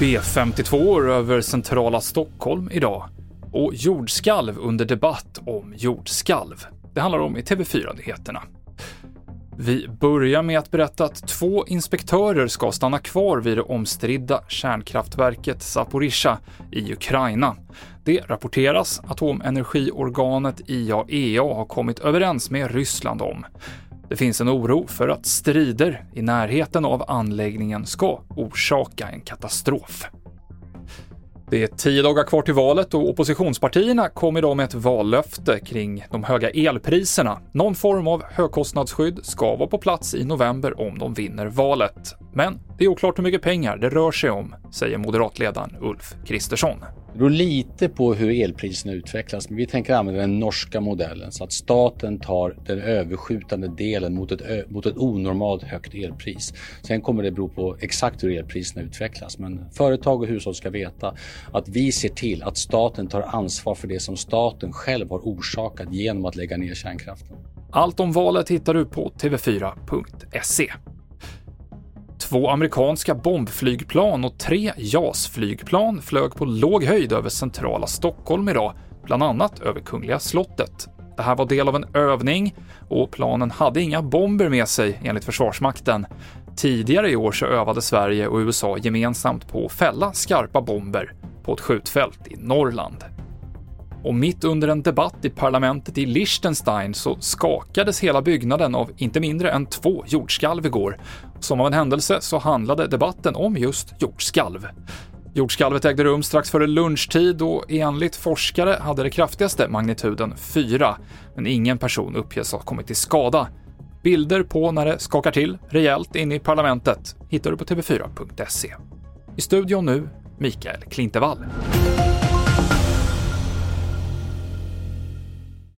B52 över centrala Stockholm idag och jordskalv under debatt om jordskalv. Det handlar om i TV4-nyheterna. Vi börjar med att berätta att två inspektörer ska stanna kvar vid det omstridda kärnkraftverket Zaporizjzja i Ukraina. Det rapporteras atomenergiorganet IAEA har kommit överens med Ryssland om. Det finns en oro för att strider i närheten av anläggningen ska orsaka en katastrof. Det är tio dagar kvar till valet och oppositionspartierna kom idag med ett vallöfte kring de höga elpriserna. Någon form av högkostnadsskydd ska vara på plats i november om de vinner valet. Men det är oklart hur mycket pengar det rör sig om, säger moderatledaren Ulf Kristersson. Det beror lite på hur elpriserna utvecklas, men vi tänker använda den norska modellen så att staten tar den överskjutande delen mot ett, mot ett onormalt högt elpris. Sen kommer det bero på exakt hur elpriserna utvecklas, men företag och hushåll ska veta att vi ser till att staten tar ansvar för det som staten själv har orsakat genom att lägga ner kärnkraften. Allt om valet hittar du på tv4.se. Två amerikanska bombflygplan och tre JAS-flygplan flög på låg höjd över centrala Stockholm idag, bland annat över Kungliga slottet. Det här var del av en övning och planen hade inga bomber med sig enligt Försvarsmakten. Tidigare i år så övade Sverige och USA gemensamt på att fälla skarpa bomber på ett skjutfält i Norrland. Och mitt under en debatt i parlamentet i Liechtenstein så skakades hela byggnaden av inte mindre än två jordskalv igår. Som av en händelse så handlade debatten om just jordskalv. Jordskalvet ägde rum strax före lunchtid och enligt forskare hade det kraftigaste magnituden 4, men ingen person uppges ha kommit till skada. Bilder på när det skakar till rejält inne i parlamentet hittar du på tv4.se. I studion nu, Mikael Klintevall.